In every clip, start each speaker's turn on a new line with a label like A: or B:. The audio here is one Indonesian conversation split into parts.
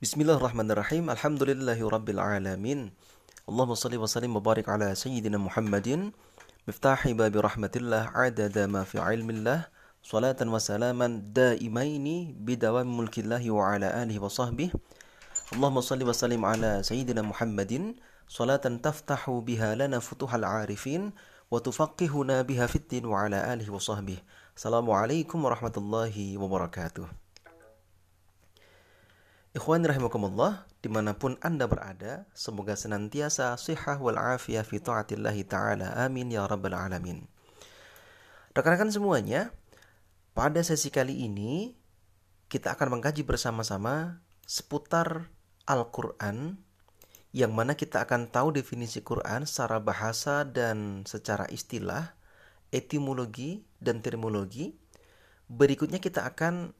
A: Bismillahirrahmanirrahim. Alhamdulillahi rabbil alamin. Allahumma salli wa sallim wa barik ala sayyidina Muhammadin. Miftahi babi rahmatillah adada ma fi ilmillah. Salatan wa salaman daimaini bidawam mulkillahi wa ala alihi wa sahbihi. Allahumma salli wa sallim ala sayyidina Muhammadin. Salatan taftahu biha lana futuhal arifin wa tufaqihuna biha fiddin wa ala alihi wa sahbihi. Assalamualaikum warahmatullahi wabarakatuh Ikhwan rahimakumullah, di mana pun Anda berada, semoga senantiasa sihah wal afiyah fi ta'atillahi ta'ala. Amin ya rabbal alamin. Rekan-rekan semuanya, pada sesi kali ini kita akan mengkaji bersama-sama seputar Al-Quran yang mana kita akan tahu definisi Quran secara bahasa dan secara istilah, etimologi dan terminologi. Berikutnya kita akan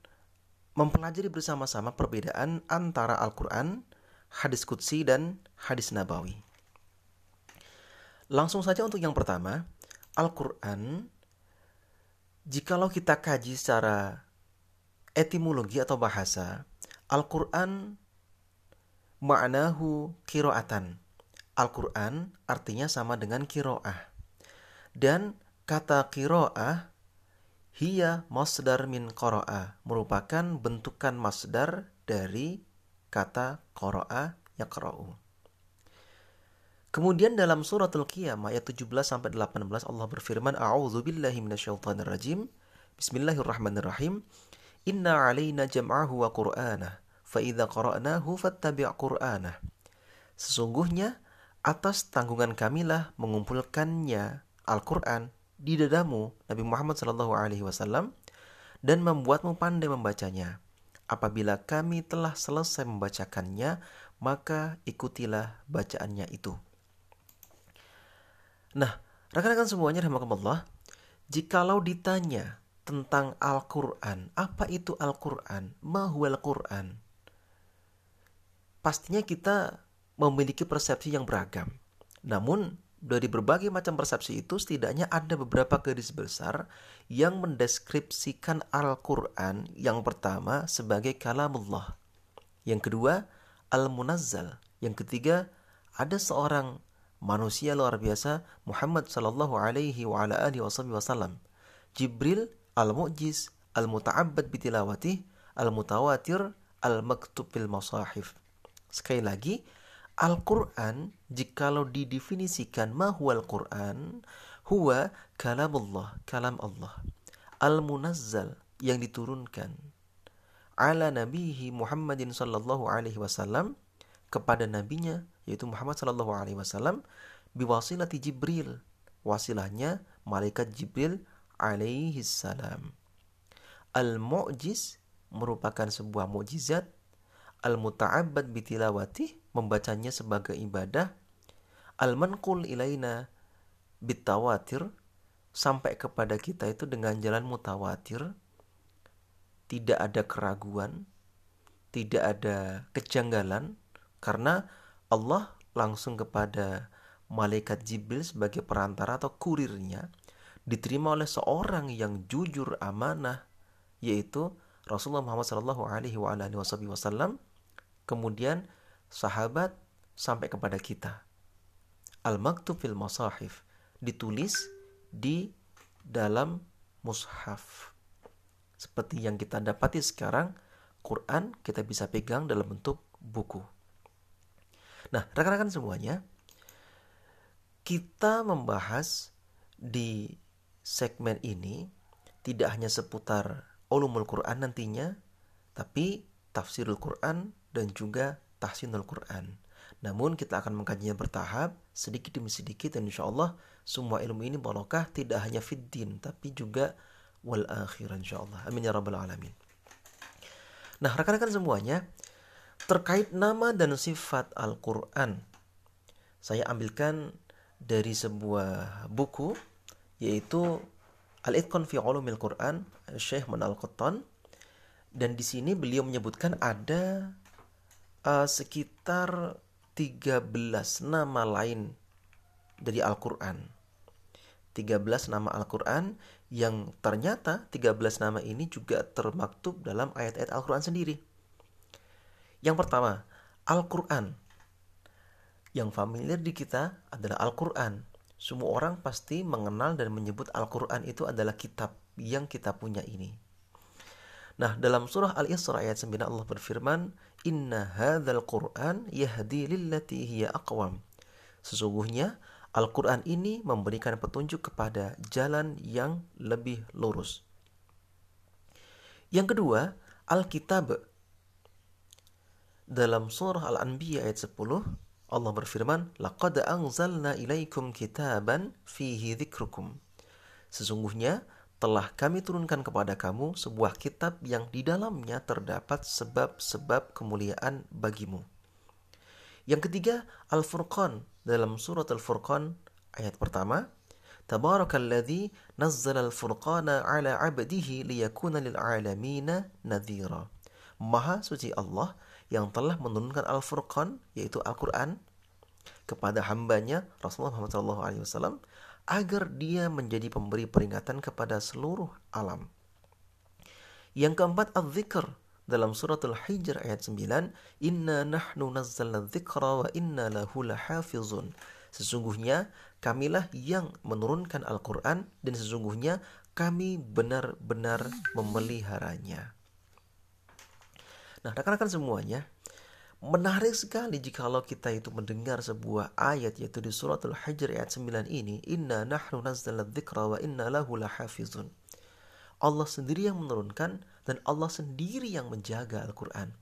A: mempelajari bersama-sama perbedaan antara Al-Quran, hadis Qudsi, dan hadis Nabawi. Langsung saja untuk yang pertama, Al-Quran, jikalau kita kaji secara etimologi atau bahasa, Al-Quran ma'nahu kiroatan. Al-Quran artinya sama dengan kiroah. Dan kata kiroah Hiya masdar min qara'a merupakan bentukan masdar dari kata qara'a yaqra'u. Kemudian dalam suratul Qiyamah ayat 17 sampai 18 Allah berfirman A'udzu billahi minasyaitonir rajim. Bismillahirrahmanirrahim. Inna 'alaina jam'ahu wa qur'anah fa idza qara'nahu fattabi' qur'anah. Sesungguhnya atas tanggungan kamilah mengumpulkannya Al-Qur'an di dadamu Nabi Muhammad Shallallahu Alaihi Wasallam dan membuatmu pandai membacanya. Apabila kami telah selesai membacakannya, maka ikutilah bacaannya itu. Nah, rekan-rekan semuanya rahmatullah, jikalau ditanya tentang Al-Quran, apa itu Al-Quran? Mahual Quran? Pastinya kita memiliki persepsi yang beragam. Namun, dari berbagai macam persepsi itu setidaknya ada beberapa garis besar yang mendeskripsikan Al-Quran yang pertama sebagai kalamullah. Yang kedua, Al-Munazzal. Yang ketiga, ada seorang manusia luar biasa Muhammad sallallahu alaihi wa ala alihi wasallam. Jibril al-mu'jiz, al-muta'abbad bitilawatih, al-mutawatir, al-maktub fil masahif. Sekali lagi, Al-Quran jikalau didefinisikan mahwal Quran huwa kalamullah, kalam Allah. Al-munazzal yang diturunkan ala nabihi Muhammadin sallallahu alaihi wasallam kepada nabinya yaitu Muhammad sallallahu alaihi wasallam biwasilati Jibril. Wasilahnya malaikat Jibril alaihi salam. Al-mu'jiz merupakan sebuah mukjizat al-muta'abbad bitilawati membacanya sebagai ibadah al-manqul ilaina bitawatir sampai kepada kita itu dengan jalan mutawatir tidak ada keraguan tidak ada kejanggalan karena Allah langsung kepada malaikat Jibril sebagai perantara atau kurirnya diterima oleh seorang yang jujur amanah yaitu Rasulullah Muhammad Wasallam. Kemudian sahabat sampai kepada kita. Al-maktub fil masahif ditulis di dalam mushaf. Seperti yang kita dapati sekarang, Quran kita bisa pegang dalam bentuk buku. Nah, rekan-rekan semuanya, kita membahas di segmen ini tidak hanya seputar ulumul Quran nantinya, tapi tafsirul Quran dan juga tahsinul Quran. Namun kita akan mengkajinya bertahap, sedikit demi sedikit dan insya Allah semua ilmu ini barokah tidak hanya fiddin tapi juga wal akhir insya Allah. Amin ya rabbal alamin. Nah rekan-rekan semuanya terkait nama dan sifat Al-Quran saya ambilkan dari sebuah buku yaitu Al-Itqan fi Ulumil Quran Syekh Manal Qattan dan di sini beliau menyebutkan ada uh, sekitar 13 nama lain dari Al-Quran. 13 nama Al-Quran yang ternyata 13 nama ini juga termaktub dalam ayat-ayat Al-Quran sendiri. Yang pertama, Al-Quran. Yang familiar di kita adalah Al-Quran. Semua orang pasti mengenal dan menyebut Al-Quran itu adalah kitab yang kita punya ini. Nah, dalam surah Al-Isra ayat 9 Allah berfirman, "Inna hadzal Qur'an yahdi lillati hiya aqwam." Sesungguhnya Al-Qur'an ini memberikan petunjuk kepada jalan yang lebih lurus. Yang kedua, Alkitab. Dalam surah Al-Anbiya ayat 10, Allah berfirman, "Laqad anzalna ilaikum kitaban fihi dzikrukum." Sesungguhnya telah kami turunkan kepada kamu sebuah kitab yang di dalamnya terdapat sebab-sebab kemuliaan bagimu. Yang ketiga, Al-Furqan dalam surat Al-Furqan ayat pertama, Tabarakalladzi nazzala al-furqana ala 'abdihi liyakuna lil 'alamina nadhira. Maha suci Allah yang telah menurunkan Al-Furqan yaitu Al-Qur'an kepada hambanya Rasulullah Muhammad SAW agar dia menjadi pemberi peringatan kepada seluruh alam. Yang keempat, az-zikr dalam surat Al-Hijr ayat 9, "Inna nahnu nazzalna dzikra wa inna lahu lahafizun." Sesungguhnya kamilah yang menurunkan Al-Qur'an dan sesungguhnya kami benar-benar memeliharanya. Nah, rekan-rekan semuanya, Menarik sekali jikalau kita itu mendengar sebuah ayat yaitu di surat Al-Hijr ayat 9 ini, Inna nahnu nazzalna dzikra wa inna lahu lahafizun. Allah sendiri yang menurunkan dan Allah sendiri yang menjaga Al-Quran.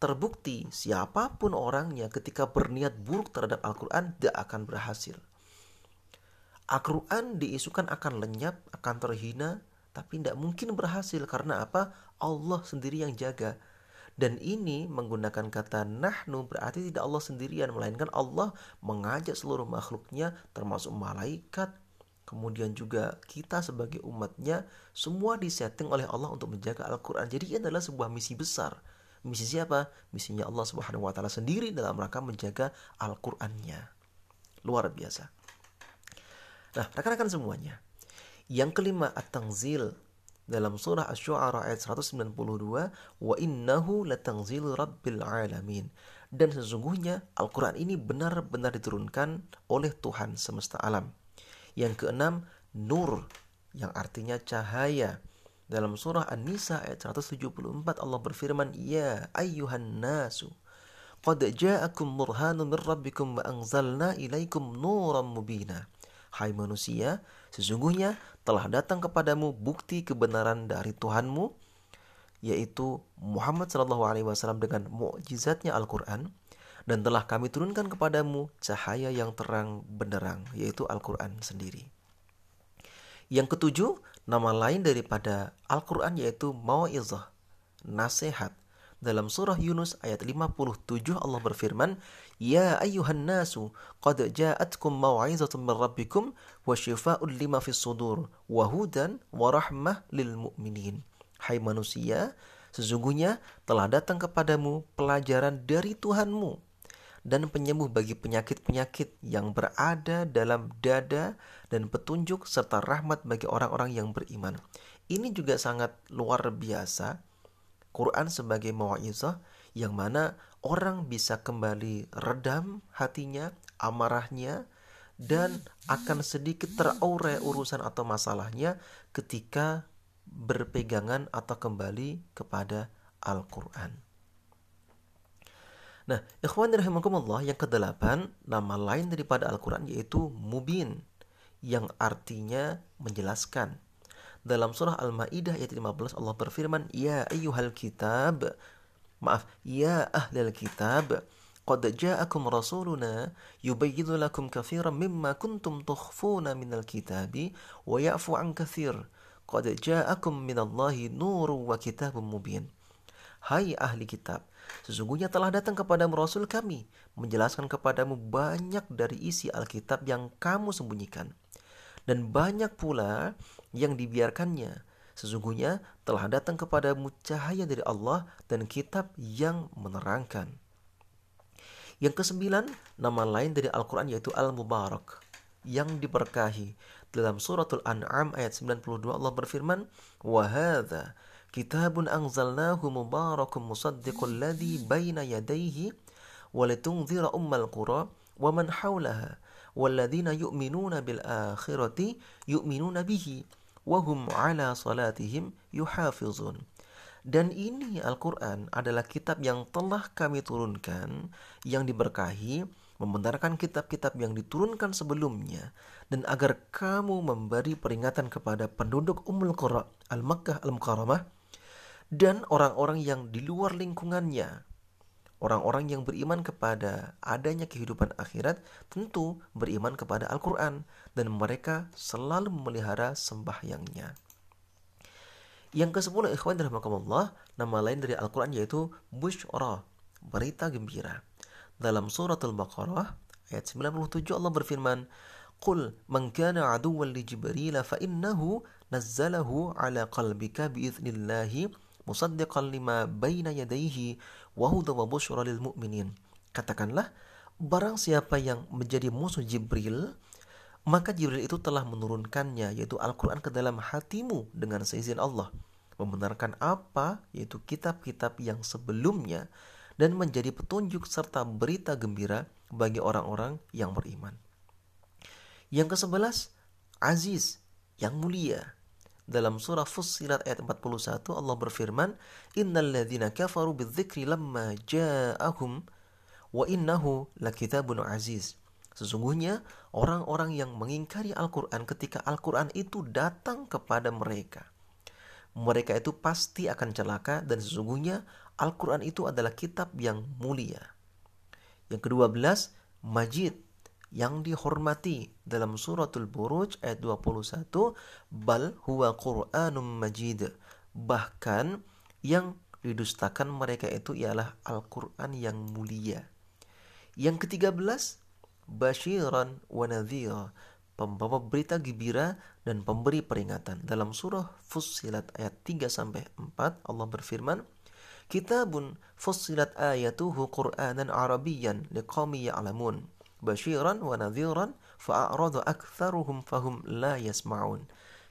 A: Terbukti siapa pun orangnya ketika berniat buruk terhadap Al-Quran tidak akan berhasil. Al-Quran diisukan akan lenyap, akan terhina, tapi tidak mungkin berhasil karena apa? Allah sendiri yang jaga dan ini menggunakan kata nahnu berarti tidak Allah sendirian melainkan Allah mengajak seluruh makhluknya termasuk malaikat. Kemudian juga kita sebagai umatnya semua disetting oleh Allah untuk menjaga Al-Quran. Jadi ini adalah sebuah misi besar. Misi siapa? misinya Allah subhanahu wa ta'ala sendiri dalam rangka menjaga Al-Qurannya. Luar biasa. Nah rekan-rekan semuanya yang kelima at-tangzil dalam surah Asy-Syu'ara ayat 192 wa innahu latanzilu rabbil alamin dan sesungguhnya Al-Qur'an ini benar-benar diturunkan oleh Tuhan semesta alam. Yang keenam nur yang artinya cahaya. Dalam surah An-Nisa ayat 174 Allah berfirman, "Ya ayyuhan nasu qad ja'akum burhanun min rabbikum wa anzalna ilaikum nuran mubina." Hai manusia, sesungguhnya telah datang kepadamu bukti kebenaran dari Tuhanmu, yaitu Muhammad Shallallahu Alaihi Wasallam dengan mukjizatnya Al-Quran, dan telah kami turunkan kepadamu cahaya yang terang benderang, yaitu Al-Quran sendiri. Yang ketujuh, nama lain daripada Al-Quran yaitu Mau'izah, nasihat. Dalam surah Yunus ayat 57 Allah berfirman, Ya ayuhan nasu, qad ja'atkum maw'izatun min rabbikum wa shifa'un lima fis sudur wa hudan wa. Hai manusia, sesungguhnya telah datang kepadamu pelajaran dari Tuhanmu dan penyembuh bagi penyakit-penyakit yang berada dalam dada dan petunjuk serta rahmat bagi orang-orang yang beriman. Ini juga sangat luar biasa. Quran sebagai mau'izah yang mana orang bisa kembali redam hatinya, amarahnya, dan akan sedikit teraurai urusan atau masalahnya ketika berpegangan atau kembali kepada Al-Quran. Nah, ikhwan rahimakumullah yang kedelapan, nama lain daripada Al-Quran yaitu Mubin, yang artinya menjelaskan. Dalam surah Al-Ma'idah ayat 15 Allah berfirman, Ya ayyuhal kitab, maaf. Ya ahlal kitab qad ja'akum rasuluna yubayyinu lakum katsiran mimma kuntum tukhfuna minal kitabi wa ya'fu an katsir qad ja'akum minallahi nurun wa kitabun mubin. Hai ahli kitab, sesungguhnya telah datang kepadamu Rasul kami, menjelaskan kepadamu banyak dari isi Alkitab yang kamu sembunyikan. Dan banyak pula yang dibiarkannya, Sesungguhnya telah datang kepadamu cahaya dari Allah dan kitab yang menerangkan. Yang kesembilan, nama lain dari Al-Quran yaitu Al-Mubarak yang diberkahi. Dalam suratul An'am ayat 92 Allah berfirman, وَهَذَا كِتَابٌ anzalnahu مُبَارَكٌ musaddiqul ladzi بَيْنَ يَدَيْهِ walitunzira أُمَّ الْقُرَى wa man وَالَّذِينَ يُؤْمِنُونَ بِالْآخِرَةِ يُؤْمِنُونَ akhirati wahum ala salatihim yuhafizun. Dan ini Al-Quran adalah kitab yang telah kami turunkan, yang diberkahi, membenarkan kitab-kitab yang diturunkan sebelumnya, dan agar kamu memberi peringatan kepada penduduk Ummul Qura, Al-Makkah Al-Mukarramah, dan orang-orang yang di luar lingkungannya, Orang-orang yang beriman kepada adanya kehidupan akhirat tentu beriman kepada Al-Quran dan mereka selalu memelihara sembahyangnya. Yang ke-10 ikhwan rahmatullah nama lain dari Al-Quran yaitu Bushra, berita gembira. Dalam surat Al-Baqarah ayat 97 Allah berfirman, "Qul man kana aduwwan li Jibril fa innahu nazzalahu ala qalbika bi idznillah musaddiqan lima baina yadayhi wa huda wa lil mu'minin. Katakanlah, barang siapa yang menjadi musuh Jibril, maka Jibril itu telah menurunkannya yaitu Al-Qur'an ke dalam hatimu dengan seizin Allah, membenarkan apa yaitu kitab-kitab yang sebelumnya dan menjadi petunjuk serta berita gembira bagi orang-orang yang beriman. Yang ke-11, Aziz, yang mulia, dalam surah Fussilat ayat 41 Allah berfirman, "Innal ladzina kafaru bidzikri lamma ja'ahum wa innahu lakitabun aziz." Sesungguhnya orang-orang yang mengingkari Al-Qur'an ketika Al-Qur'an itu datang kepada mereka. Mereka itu pasti akan celaka dan sesungguhnya Al-Qur'an itu adalah kitab yang mulia. Yang kedua belas, Majid yang dihormati. Dalam suratul Buruj ayat 21 bal huwa Qur'anum Majid. Bahkan yang didustakan mereka itu ialah Al-Qur'an yang mulia. Yang ketiga belas basyiran wa nadhira. Pembawa berita gembira dan pemberi peringatan. Dalam surah Fussilat ayat 3 sampai 4 Allah berfirman Kitabun fussilat ayatuhu Qur'anan Arabiyyan liqami ya'lamun basyiran wa nadhiran fa'aradu aktsaruhum fahum la yasma'un.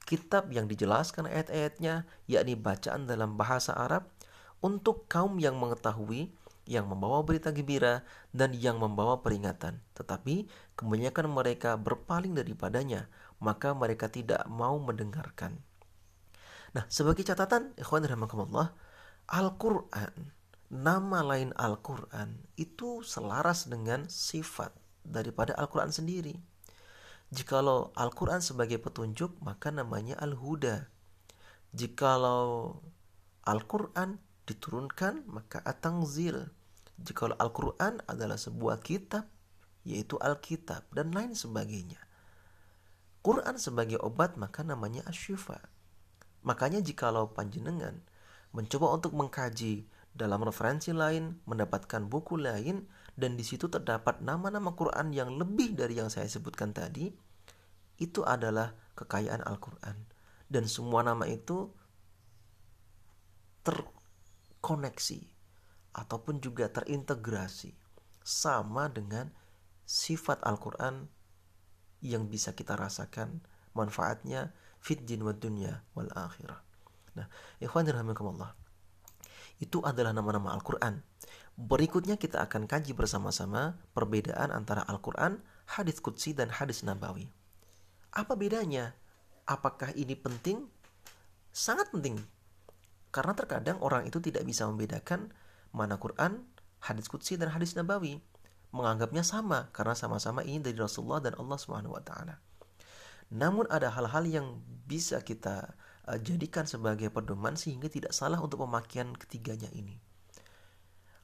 A: Kitab yang dijelaskan ayat-ayatnya yakni bacaan dalam bahasa Arab untuk kaum yang mengetahui yang membawa berita gembira dan yang membawa peringatan. Tetapi kebanyakan mereka berpaling daripadanya, maka mereka tidak mau mendengarkan. Nah, sebagai catatan, ikhwan rahmatullah, Al-Quran, nama lain Al-Quran itu selaras dengan sifat daripada Al-Quran sendiri. Jikalau Al-Quran sebagai petunjuk, maka namanya Al-Huda. Jikalau Al-Quran diturunkan, maka At-Tangzil. Jikalau Al-Quran adalah sebuah kitab, yaitu Alkitab, dan lain sebagainya. Quran sebagai obat, maka namanya Asyifa. Makanya jikalau panjenengan mencoba untuk mengkaji dalam referensi lain, mendapatkan buku lain, dan di situ terdapat nama-nama Quran yang lebih dari yang saya sebutkan tadi, itu adalah kekayaan Al-Quran. Dan semua nama itu terkoneksi ataupun juga terintegrasi sama dengan sifat Al-Quran yang bisa kita rasakan manfaatnya fit jin wa dunya wal akhirah. Nah, ikhwan Allah. Itu adalah nama-nama Al-Quran Berikutnya kita akan kaji bersama-sama perbedaan antara Al-Quran, hadis Qudsi, dan hadis Nabawi. Apa bedanya? Apakah ini penting? Sangat penting. Karena terkadang orang itu tidak bisa membedakan mana Quran, hadis Qudsi, dan hadis Nabawi. Menganggapnya sama karena sama-sama ini dari Rasulullah dan Allah Subhanahu wa taala. Namun ada hal-hal yang bisa kita uh, jadikan sebagai pedoman sehingga tidak salah untuk pemakaian ketiganya ini.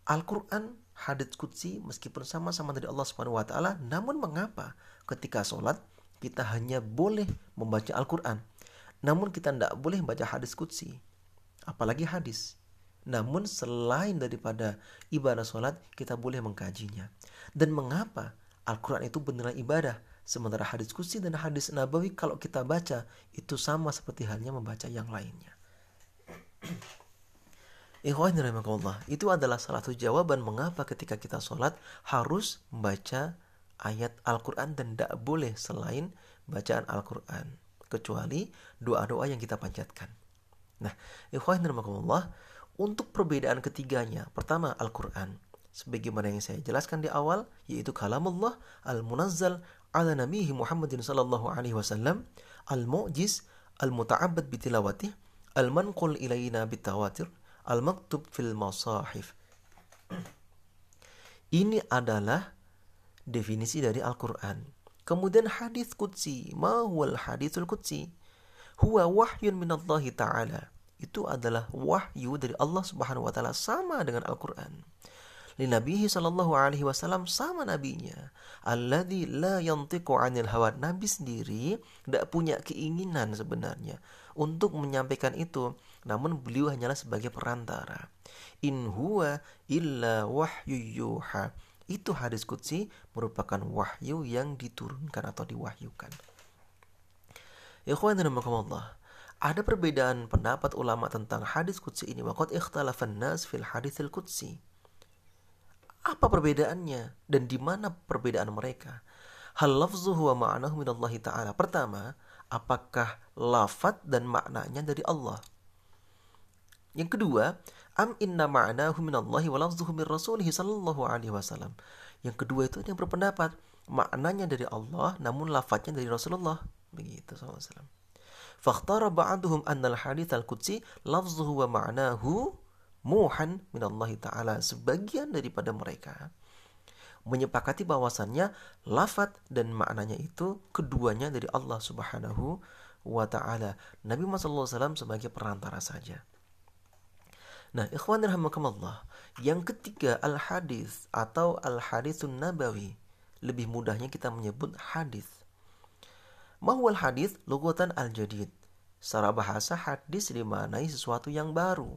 A: Al-Quran, hadits kutsi meskipun sama-sama dari Allah Subhanahu wa taala, namun mengapa ketika sholat kita hanya boleh membaca Al-Quran, namun kita tidak boleh membaca hadis kutsi, apalagi hadis. Namun selain daripada ibadah sholat, kita boleh mengkajinya. Dan mengapa Al-Quran itu benar ibadah, sementara hadis kutsi dan hadis nabawi kalau kita baca itu sama seperti halnya membaca yang lainnya. Ikhwanirahmatullah Itu adalah salah satu jawaban mengapa ketika kita sholat harus membaca ayat Al-Quran dan tidak boleh selain bacaan Al-Quran. Kecuali doa-doa yang kita panjatkan. Nah, ikhwan Allah, untuk perbedaan ketiganya, pertama Al-Quran. Sebagaimana yang saya jelaskan di awal, yaitu kalamullah al-munazzal ala nabihi Muhammadin sallallahu alaihi wasallam, al-mu'jiz, al-muta'abbad bitilawatih, al-manqul ilayna bitawatir, al-maktub fil masahif. Ini adalah definisi dari Al-Quran. Kemudian hadis qudsi, ma huwal hadithul qudsi? Huwa wahyun minallahi ta'ala. Itu adalah wahyu dari Allah Subhanahu wa taala sama dengan Al-Qur'an. Linabihi sallallahu alaihi wasallam sama nabinya. Alladzi la yantiqu 'anil hawa. Nabi sendiri tidak punya keinginan sebenarnya untuk menyampaikan itu, namun beliau hanyalah sebagai perantara. In huwa illa wahyu yuha itu hadis kutsi merupakan wahyu yang diturunkan atau diwahyukan. Ikhwan Allah. Ada perbedaan pendapat ulama tentang hadis kutsi ini. Waqad ikhtalafan nas fil hadithil kutsi. Apa perbedaannya dan di mana perbedaan mereka? Hal lafzuhu wa ma'nahu minallahi ta'ala. Pertama, apakah lafat dan maknanya dari Allah? Yang kedua, am inna ma'nahu minallahi wa lafzuhu min rasulih sallallahu alaihi wasallam. Yang kedua itu yang berpendapat maknanya dari Allah namun lafadznya dari Rasulullah begitu SAW. Fakhtara ba'duhum anna al-hadith al-qudsi wa ma'nahu muhan minallahi ta'ala. Sebagian daripada mereka menyepakati bahwasannya lafat dan maknanya itu keduanya dari Allah Subhanahu wa taala. Nabi Muhammad SAW sebagai perantara saja. Nah, ikhwan rahmakumullah. Yang ketiga al-hadis atau al-hadisun nabawi. Lebih mudahnya kita menyebut hadis. Mahwal hadis lugatan al-jadid. Secara bahasa hadis dimaknai sesuatu yang baru.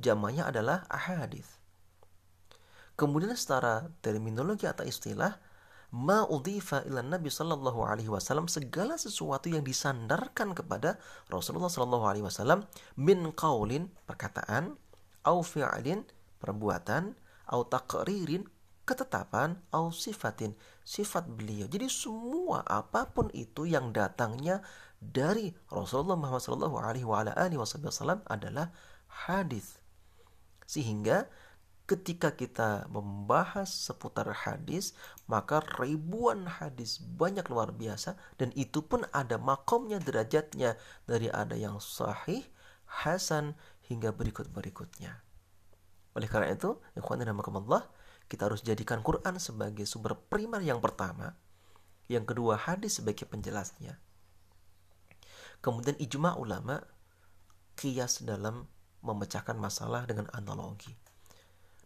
A: Jamanya adalah ahadis. Kemudian secara terminologi atau istilah ma udhifa ila Nabi sallallahu alaihi wasallam segala sesuatu yang disandarkan kepada Rasulullah sallallahu alaihi wasallam min qaulin perkataan au fi'lin perbuatan au taqririn ketetapan au sifatin sifat beliau. Jadi semua apa pun itu yang datangnya dari Rasulullah Muhammad sallallahu alaihi wasallam adalah hadis. Sehingga ketika kita membahas seputar hadis, maka ribuan hadis banyak luar biasa dan itu pun ada makomnya derajatnya dari ada yang sahih, hasan, hingga berikut-berikutnya. Oleh karena itu, ikhwanin Allah, kita harus jadikan Quran sebagai sumber primer yang pertama, yang kedua hadis sebagai penjelasnya. Kemudian ijma ulama kias dalam memecahkan masalah dengan analogi.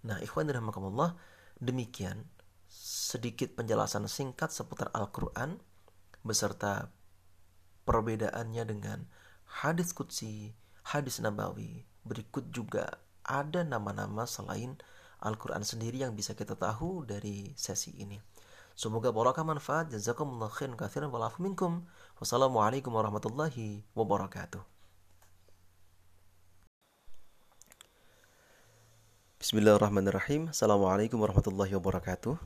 A: Nah, ikhwan Allah, demikian sedikit penjelasan singkat seputar Al-Quran beserta perbedaannya dengan hadis kutsi, hadis nabawi, Berikut juga ada nama-nama selain Al-Quran sendiri yang bisa kita tahu dari sesi ini. Semoga barokah manfaat. Jazakumullah khairan kathiran walafu minkum. Wassalamualaikum warahmatullahi wabarakatuh. Bismillahirrahmanirrahim. Assalamualaikum warahmatullahi wabarakatuh.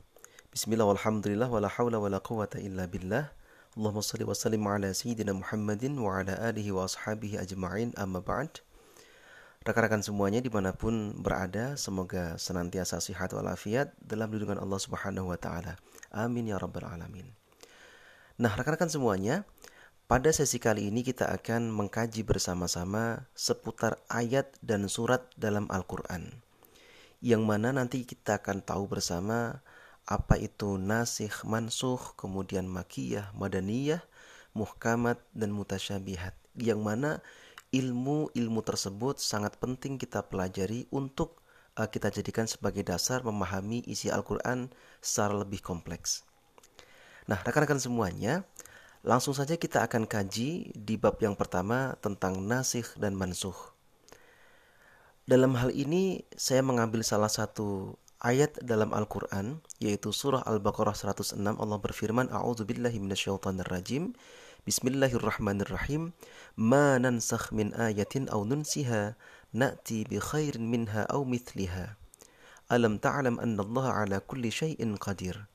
A: Bismillah walhamdulillah wala hawla wala quwata illa billah. Allahumma salli wa sallim ala sayyidina Muhammadin wa ala alihi wa ashabihi ajma'in amma ba'd. Rekan-rekan semuanya di mana pun berada, semoga senantiasa sehat walafiat dalam lindungan Allah Subhanahu wa Ta'ala. Amin ya Rabbal 'Alamin. Nah, rekan-rekan semuanya, pada sesi kali ini kita akan mengkaji bersama-sama seputar ayat dan surat dalam Al-Quran. Yang mana nanti kita akan tahu bersama apa itu nasikh, mansuh, kemudian makiyah, madaniyah, muhkamat, dan mutasyabihat. Yang mana ilmu-ilmu tersebut sangat penting kita pelajari untuk uh, kita jadikan sebagai dasar memahami isi Al-Quran secara lebih kompleks. Nah, rekan-rekan semuanya, langsung saja kita akan kaji di bab yang pertama tentang nasikh dan mansuh. Dalam hal ini, saya mengambil salah satu ayat dalam Al-Quran, yaitu surah Al-Baqarah 106, Allah berfirman, A'udzu billahi rajim Bismillahirrahmanirrahim. Ma nansakh min ayatin aw nunsiha na'ti bi khairin minha aw mithliha. Alam ta'lam anna Allah ala kulli syai'in qadir.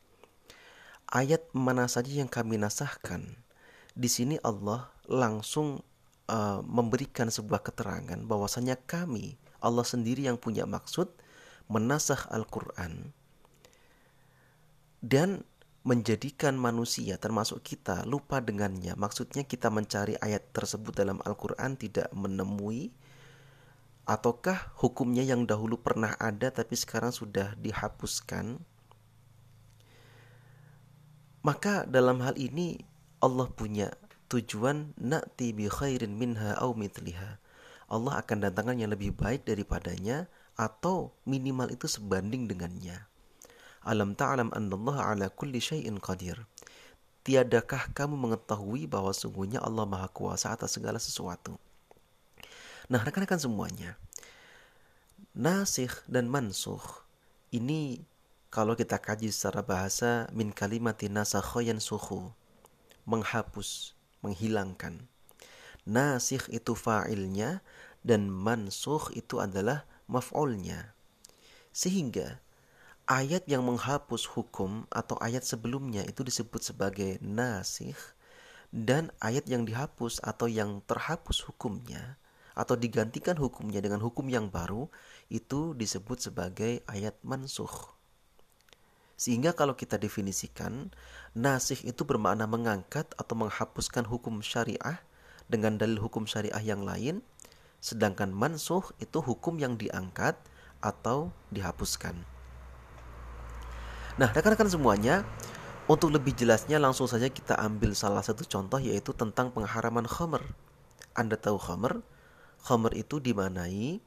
A: Ayat mana saja yang kami nasahkan. Di sini Allah langsung uh, memberikan sebuah keterangan bahwasanya kami Allah sendiri yang punya maksud menasah Al-Qur'an dan menjadikan manusia termasuk kita lupa dengannya. Maksudnya kita mencari ayat tersebut dalam Al-Qur'an tidak menemui ataukah hukumnya yang dahulu pernah ada tapi sekarang sudah dihapuskan. Maka dalam hal ini Allah punya tujuan na'ti bi khairin minha au mitliha. Allah akan datangkan yang lebih baik daripadanya atau minimal itu sebanding dengannya. Alam ta'lam annallaha ala kulli syai'in qadir. Tiadakah kamu mengetahui bahwa sungguhnya Allah Maha Kuasa atas segala sesuatu? Nah, rekan-rekan semuanya, nasikh dan mansuh ini kalau kita kaji secara bahasa min kalimati nasakhoyan suhu menghapus, menghilangkan. Nasikh itu fa'ilnya dan mansuh itu adalah maf'ulnya. Sehingga ayat yang menghapus hukum atau ayat sebelumnya itu disebut sebagai nasikh dan ayat yang dihapus atau yang terhapus hukumnya atau digantikan hukumnya dengan hukum yang baru itu disebut sebagai ayat mansuh. Sehingga kalau kita definisikan, nasih itu bermakna mengangkat atau menghapuskan hukum syariah dengan dalil hukum syariah yang lain, sedangkan mansuh itu hukum yang diangkat atau dihapuskan. Nah, rekan-rekan semuanya, untuk lebih jelasnya langsung saja kita ambil salah satu contoh yaitu tentang pengharaman khamr. Anda tahu khamr? Khamr itu dimanai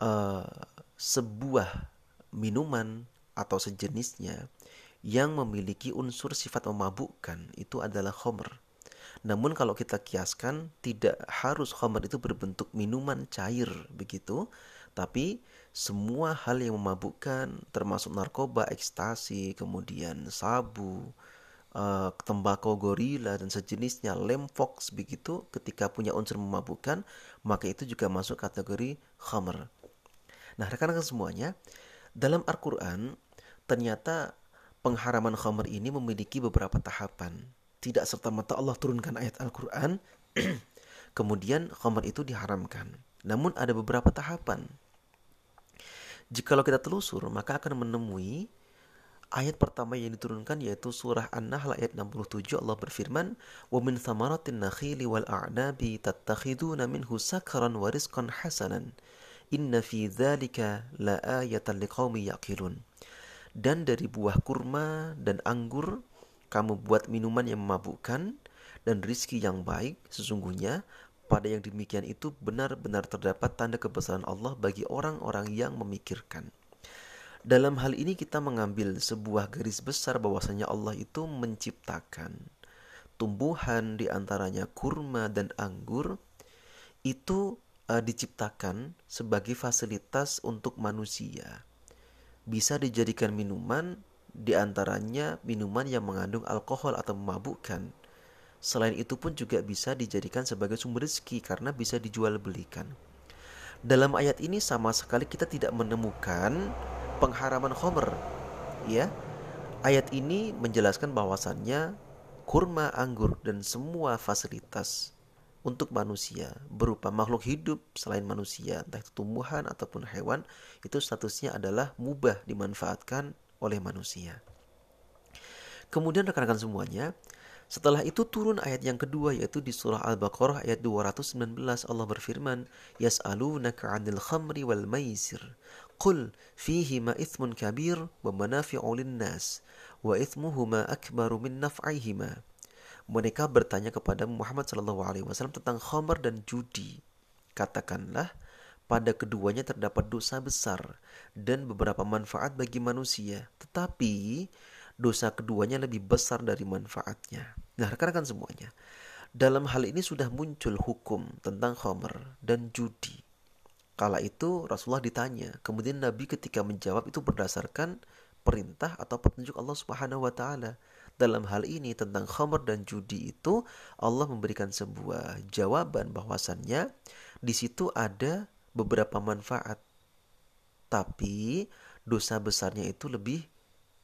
A: uh, sebuah minuman atau sejenisnya yang memiliki unsur sifat memabukkan itu adalah khamr. Namun kalau kita kiaskan tidak harus khamr itu berbentuk minuman cair begitu, tapi semua hal yang memabukkan termasuk narkoba, ekstasi, kemudian sabu, uh, tembakau gorila dan sejenisnya, lem fox begitu ketika punya unsur memabukkan, maka itu juga masuk kategori khamr. Nah, rekan-rekan semuanya, dalam Al-Qur'an ternyata pengharaman khamr ini memiliki beberapa tahapan. Tidak serta-merta Allah turunkan ayat Al-Qur'an kemudian khamr itu diharamkan. Namun ada beberapa tahapan Jikalau kita telusur, maka akan menemui ayat pertama yang diturunkan yaitu surah An-Nahl ayat 67 Allah berfirman, "Wa min thamaratin nakhili wal a'nabi tattakhiduna minhu sakaran wa rizqan hasanan. Inna fi dzalika laayatan liqaumi yaqilun." Dan dari buah kurma dan anggur kamu buat minuman yang memabukkan dan rizki yang baik sesungguhnya pada yang demikian itu benar-benar terdapat tanda kebesaran Allah bagi orang-orang yang memikirkan. Dalam hal ini kita mengambil sebuah garis besar bahwasanya Allah itu menciptakan tumbuhan di antaranya kurma dan anggur itu uh, diciptakan sebagai fasilitas untuk manusia. Bisa dijadikan minuman di antaranya minuman yang mengandung alkohol atau memabukkan Selain itu pun juga bisa dijadikan sebagai sumber rezeki karena bisa dijual belikan. Dalam ayat ini sama sekali kita tidak menemukan pengharaman khomer. Ya, ayat ini menjelaskan bahwasannya kurma, anggur dan semua fasilitas untuk manusia berupa makhluk hidup selain manusia, entah itu tumbuhan ataupun hewan, itu statusnya adalah mubah dimanfaatkan oleh manusia. Kemudian rekan-rekan semuanya, setelah itu turun ayat yang kedua yaitu di surah Al-Baqarah ayat 219 Allah berfirman, "Yas'alunaka 'anil khamri wal maisir. Qul ma ithmun kabir wa manafi'u lin-nas wa ithmuhuma akbaru min naf'ihima." Mereka bertanya kepada Muhammad sallallahu alaihi wasallam tentang khamr dan judi. Katakanlah, pada keduanya terdapat dosa besar dan beberapa manfaat bagi manusia, tetapi dosa keduanya lebih besar dari manfaatnya. Nah, rekan-rekan semuanya, dalam hal ini sudah muncul hukum tentang khomer dan judi. Kala itu Rasulullah ditanya, kemudian Nabi ketika menjawab itu berdasarkan perintah atau petunjuk Allah Subhanahu wa taala. Dalam hal ini tentang khomer dan judi itu Allah memberikan sebuah jawaban bahwasannya di situ ada beberapa manfaat. Tapi dosa besarnya itu lebih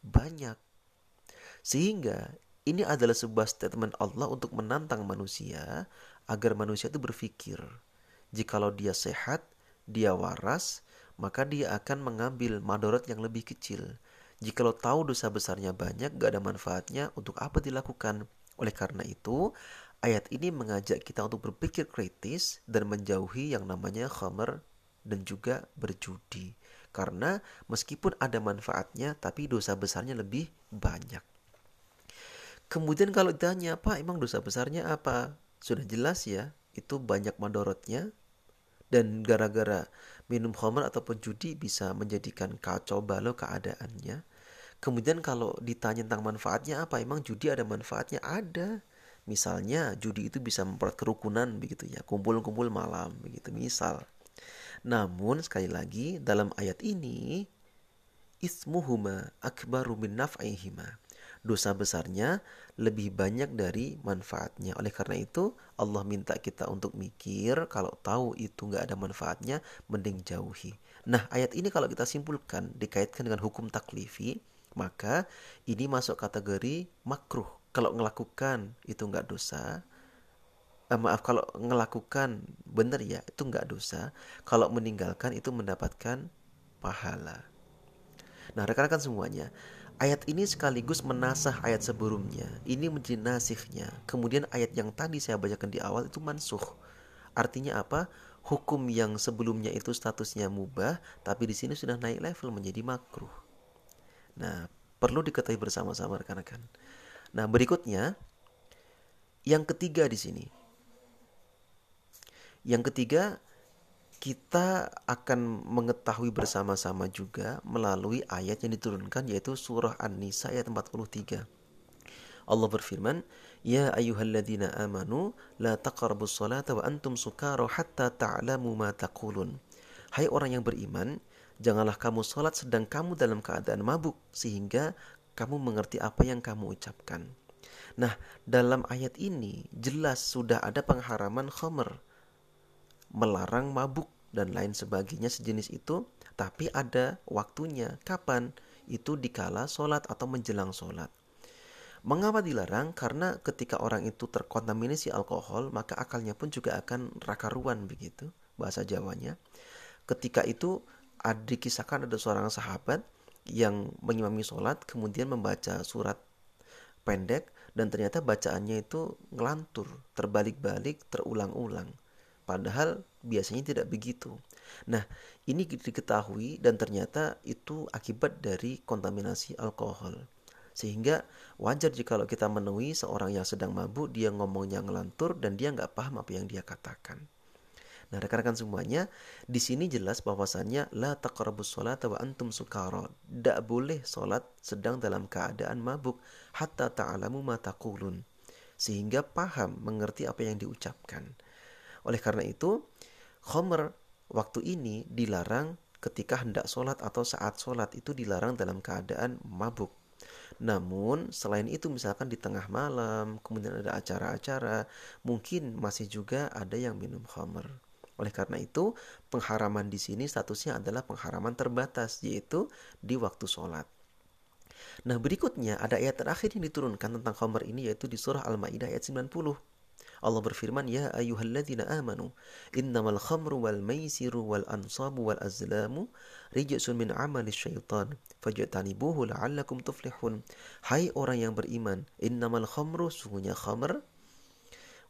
A: banyak. Sehingga ini adalah sebuah statement Allah untuk menantang manusia agar manusia itu berpikir. Jikalau dia sehat, dia waras, maka dia akan mengambil madorot yang lebih kecil. Jikalau tahu dosa besarnya banyak, gak ada manfaatnya, untuk apa dilakukan? Oleh karena itu, ayat ini mengajak kita untuk berpikir kritis dan menjauhi yang namanya khamer dan juga berjudi. Karena meskipun ada manfaatnya, tapi dosa besarnya lebih banyak. Kemudian kalau ditanya, Pak emang dosa besarnya apa? Sudah jelas ya, itu banyak madorotnya. Dan gara-gara minum khamr ataupun judi bisa menjadikan kacau balau keadaannya. Kemudian kalau ditanya tentang manfaatnya apa? Emang judi ada manfaatnya? Ada. Misalnya judi itu bisa memperkuat kerukunan begitu ya, kumpul-kumpul malam begitu misal. Namun sekali lagi dalam ayat ini ismuhuma akbaru min naf'ihima. Dosa besarnya lebih banyak dari manfaatnya. Oleh karena itu Allah minta kita untuk mikir kalau tahu itu nggak ada manfaatnya mending jauhi. Nah ayat ini kalau kita simpulkan dikaitkan dengan hukum taklifi maka ini masuk kategori makruh. Kalau melakukan itu nggak dosa, eh, maaf kalau melakukan benar ya itu nggak dosa. Kalau meninggalkan itu mendapatkan pahala. Nah rekan-rekan semuanya ayat ini sekaligus menasah ayat sebelumnya. Ini menjadi nasihnya kemudian ayat yang tadi saya bacakan di awal itu mansuh. Artinya apa? Hukum yang sebelumnya itu statusnya mubah tapi di sini sudah naik level menjadi makruh. Nah perlu diketahui bersama-sama rekan-rekan nah berikutnya yang ketiga di sini yang ketiga, kita akan mengetahui bersama-sama juga melalui ayat yang diturunkan yaitu surah An-Nisa ayat 43. Allah berfirman, "Ya ayyuhalladzina amanu la taqrabus salata wa antum sukara hatta ta'lamu ma taqulun." Hai orang yang beriman, janganlah kamu salat sedang kamu dalam keadaan mabuk sehingga kamu mengerti apa yang kamu ucapkan. Nah, dalam ayat ini jelas sudah ada pengharaman khamr melarang mabuk dan lain sebagainya sejenis itu, tapi ada waktunya. Kapan? Itu dikala sholat atau menjelang sholat. Mengapa dilarang? Karena ketika orang itu terkontaminasi alkohol, maka akalnya pun juga akan rakaruan begitu, bahasa Jawanya. Ketika itu ada dikisahkan ada seorang sahabat yang mengimami sholat, kemudian membaca surat pendek, dan ternyata bacaannya itu ngelantur, terbalik-balik, terulang-ulang. Padahal biasanya tidak begitu. Nah, ini diketahui dan ternyata itu akibat dari kontaminasi alkohol. Sehingga wajar jika kalau kita menemui seorang yang sedang mabuk, dia ngomongnya ngelantur dan dia nggak paham apa yang dia katakan. Nah, rekan-rekan semuanya, di sini jelas bahwasannya la taqrabus sholat wa antum sukara. Tidak boleh sholat sedang dalam keadaan mabuk hatta ta'alamu ma taqulun. Sehingga paham, mengerti apa yang diucapkan. Oleh karena itu, khomer waktu ini dilarang ketika hendak sholat atau saat sholat itu dilarang dalam keadaan mabuk. Namun selain itu misalkan di tengah malam, kemudian ada acara-acara, mungkin masih juga ada yang minum khamr. Oleh karena itu, pengharaman di sini statusnya adalah pengharaman terbatas, yaitu di waktu sholat. Nah berikutnya ada ayat terakhir yang diturunkan tentang khamr ini yaitu di surah Al-Ma'idah ayat 90. Allah berfirman, "Ya ayyuhalladzina amanu, innamal khamru wal maisiru wal ansabu wal azlamu rijsun min amali syaitan, fajtanibuhu la'allakum tuflihun." Hai orang yang beriman, innamal khamru sungguhnya khamr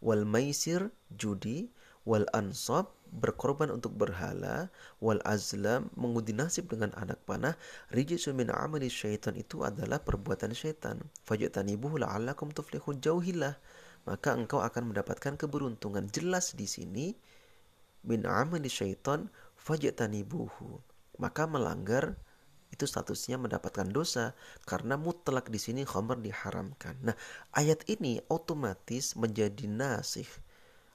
A: wal maisir judi wal ansab berkorban untuk berhala wal azlam mengundi nasib dengan anak panah rijsun min amali syaitan itu adalah perbuatan syaitan fajtanibuhu la'allakum tuflihun jauhilah maka engkau akan mendapatkan keberuntungan. Jelas di sini min amali syaitan fajtanibuhu. Maka melanggar itu statusnya mendapatkan dosa karena mutlak di sini khamr diharamkan. Nah, ayat ini otomatis menjadi nasih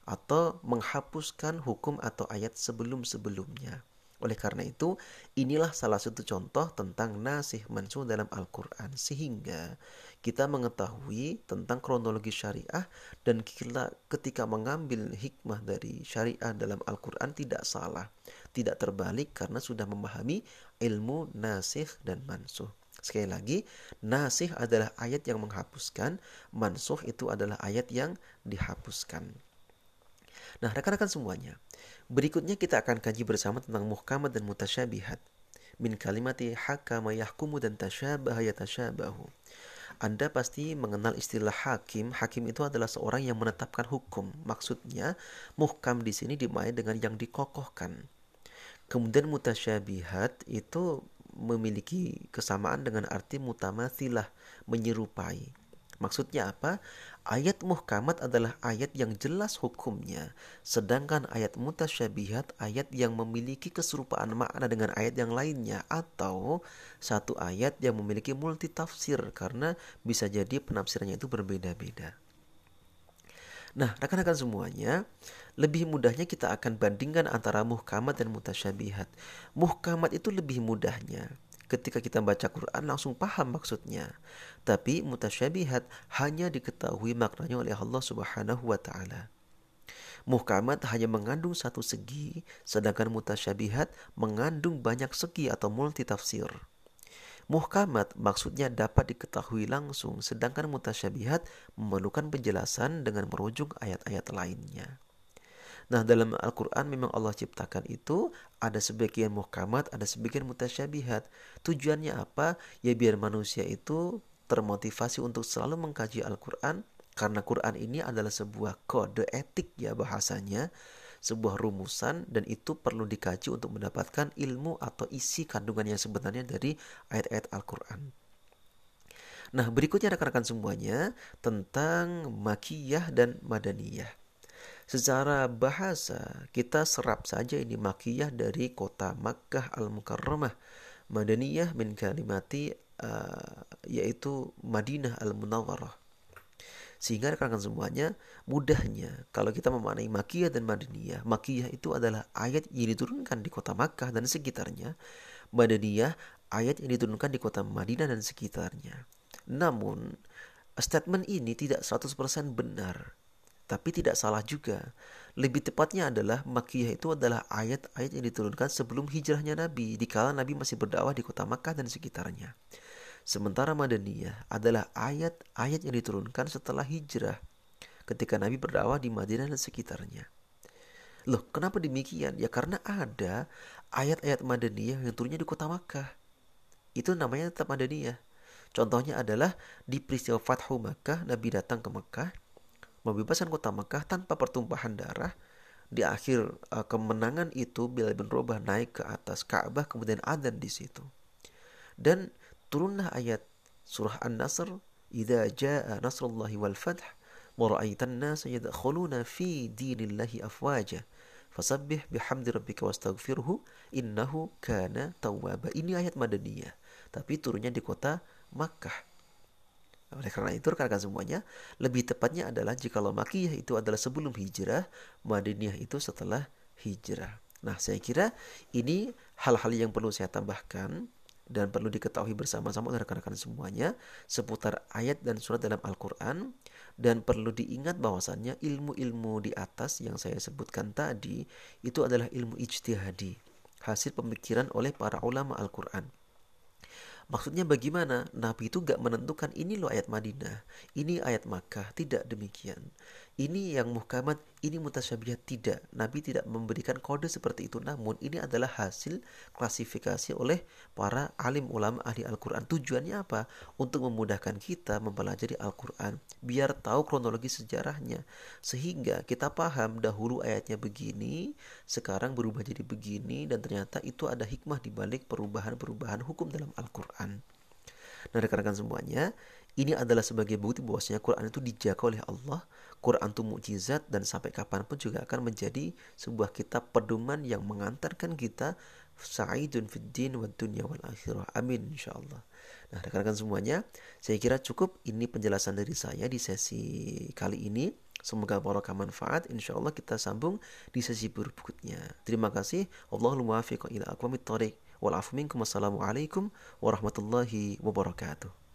A: atau menghapuskan hukum atau ayat sebelum-sebelumnya. Oleh karena itu, inilah salah satu contoh tentang nasih mansuh dalam Al-Quran. Sehingga kita mengetahui tentang kronologi syariah dan kita ketika mengambil hikmah dari syariah dalam Al-Quran tidak salah. Tidak terbalik karena sudah memahami ilmu nasih dan mansuh. Sekali lagi, nasih adalah ayat yang menghapuskan, mansuh itu adalah ayat yang dihapuskan. Nah, rekan-rekan semuanya, berikutnya kita akan kaji bersama tentang muhkamat dan mutasyabihat. Min kalimati hakama yahkumu dan tasyabaha yatasyabahu. Anda pasti mengenal istilah hakim. Hakim itu adalah seorang yang menetapkan hukum. Maksudnya, muhkam di sini dimain dengan yang dikokohkan. Kemudian mutasyabihat itu memiliki kesamaan dengan arti mutamathilah, menyerupai. Maksudnya apa? Ayat muhkamat adalah ayat yang jelas hukumnya, sedangkan ayat mutasyabihat ayat yang memiliki keserupaan makna dengan ayat yang lainnya atau satu ayat yang memiliki multi tafsir karena bisa jadi penafsirannya itu berbeda-beda. Nah, rekan-rekan semuanya, lebih mudahnya kita akan bandingkan antara muhkamat dan mutasyabihat. Muhkamat itu lebih mudahnya ketika kita baca Quran langsung paham maksudnya. Tapi mutasyabihat hanya diketahui maknanya oleh Allah Subhanahu wa taala. Muhkamat hanya mengandung satu segi, sedangkan mutasyabihat mengandung banyak segi atau multi tafsir. Muhkamat maksudnya dapat diketahui langsung, sedangkan mutasyabihat memerlukan penjelasan dengan merujuk ayat-ayat lainnya. Nah dalam Al-Quran memang Allah ciptakan itu ada sebagian muhkamat, ada sebagian mutasyabihat. Tujuannya apa? Ya biar manusia itu termotivasi untuk selalu mengkaji Al-Quran karena Quran ini adalah sebuah kode etik ya bahasanya sebuah rumusan dan itu perlu dikaji untuk mendapatkan ilmu atau isi kandungan yang sebenarnya dari ayat-ayat Al-Quran. Nah berikutnya rekan-rekan semuanya tentang makiyah dan madaniyah. Secara bahasa, kita serap saja ini makiyah dari kota Makkah Al-Mukarramah. Madaniyah min kalimati uh, yaitu Madinah Al-Munawwarah. Sehingga rekan-rekan semuanya mudahnya kalau kita memaknai makiyah dan madaniyah. Makiyah itu adalah ayat yang diturunkan di kota Makkah dan sekitarnya. Madaniyah ayat yang diturunkan di kota Madinah dan sekitarnya. Namun statement ini tidak 100% benar tapi tidak salah juga. Lebih tepatnya adalah Makiyah itu adalah ayat-ayat yang diturunkan sebelum hijrahnya Nabi, di kala Nabi masih berdakwah di kota Makkah dan sekitarnya. Sementara Madaniyah adalah ayat-ayat yang diturunkan setelah hijrah, ketika Nabi berdakwah di Madinah dan sekitarnya. Loh, kenapa demikian? Ya karena ada ayat-ayat Madaniyah yang turunnya di kota Makkah. Itu namanya tetap Madaniyah. Contohnya adalah di peristiwa Fathu Makkah, Nabi datang ke Makkah, membebaskan kota Mekah tanpa pertumpahan darah. Di akhir uh, kemenangan itu Bilal bin Robah naik ke atas Ka'bah kemudian adzan di situ. Dan turunlah ayat surah An-Nasr, "Idza jaa nasrullahi wal fath wa ra'aitan nas yadkhuluna fi dinillahi afwaja." Fasabbih bihamdi rabbika wastaghfirhu innahu kana tawwaba. Ini ayat Madaniyah, tapi turunnya di kota Makkah. Oleh karena itu rekan-rekan semuanya, lebih tepatnya adalah jika makiyah itu adalah sebelum hijrah, Madinah itu setelah hijrah. Nah, saya kira ini hal-hal yang perlu saya tambahkan dan perlu diketahui bersama-sama oleh rekan-rekan semuanya seputar ayat dan surat dalam Al-Quran dan perlu diingat bahwasannya ilmu-ilmu di atas yang saya sebutkan tadi itu adalah ilmu ijtihadi hasil pemikiran oleh para ulama Al-Quran Maksudnya bagaimana? Nabi itu gak menentukan ini loh ayat Madinah, ini ayat Makkah, tidak demikian. Ini yang muhkamat, ini mutasyabihat tidak. Nabi tidak memberikan kode seperti itu. Namun ini adalah hasil klasifikasi oleh para alim ulama ahli Al-Quran. Tujuannya apa? Untuk memudahkan kita mempelajari Al-Quran. Biar tahu kronologi sejarahnya. Sehingga kita paham dahulu ayatnya begini, sekarang berubah jadi begini. Dan ternyata itu ada hikmah dibalik perubahan-perubahan hukum dalam Al-Quran. Nah rekan-rekan semuanya, ini adalah sebagai bukti bahwasanya Quran itu dijaga oleh Allah Quran itu mukjizat dan sampai kapan pun juga akan menjadi sebuah kitab pedoman yang mengantarkan kita sa'idun fid din wa dunya wal akhirah. Amin insyaallah. Nah, rekan-rekan semuanya, saya kira cukup ini penjelasan dari saya di sesi kali ini. Semoga barokah manfaat. Insya Allah kita sambung di sesi berikutnya. Terima kasih. Allahul muwafiq ila aqwamit thoriq. Wal. Wassalamualaikum warahmatullahi wabarakatuh.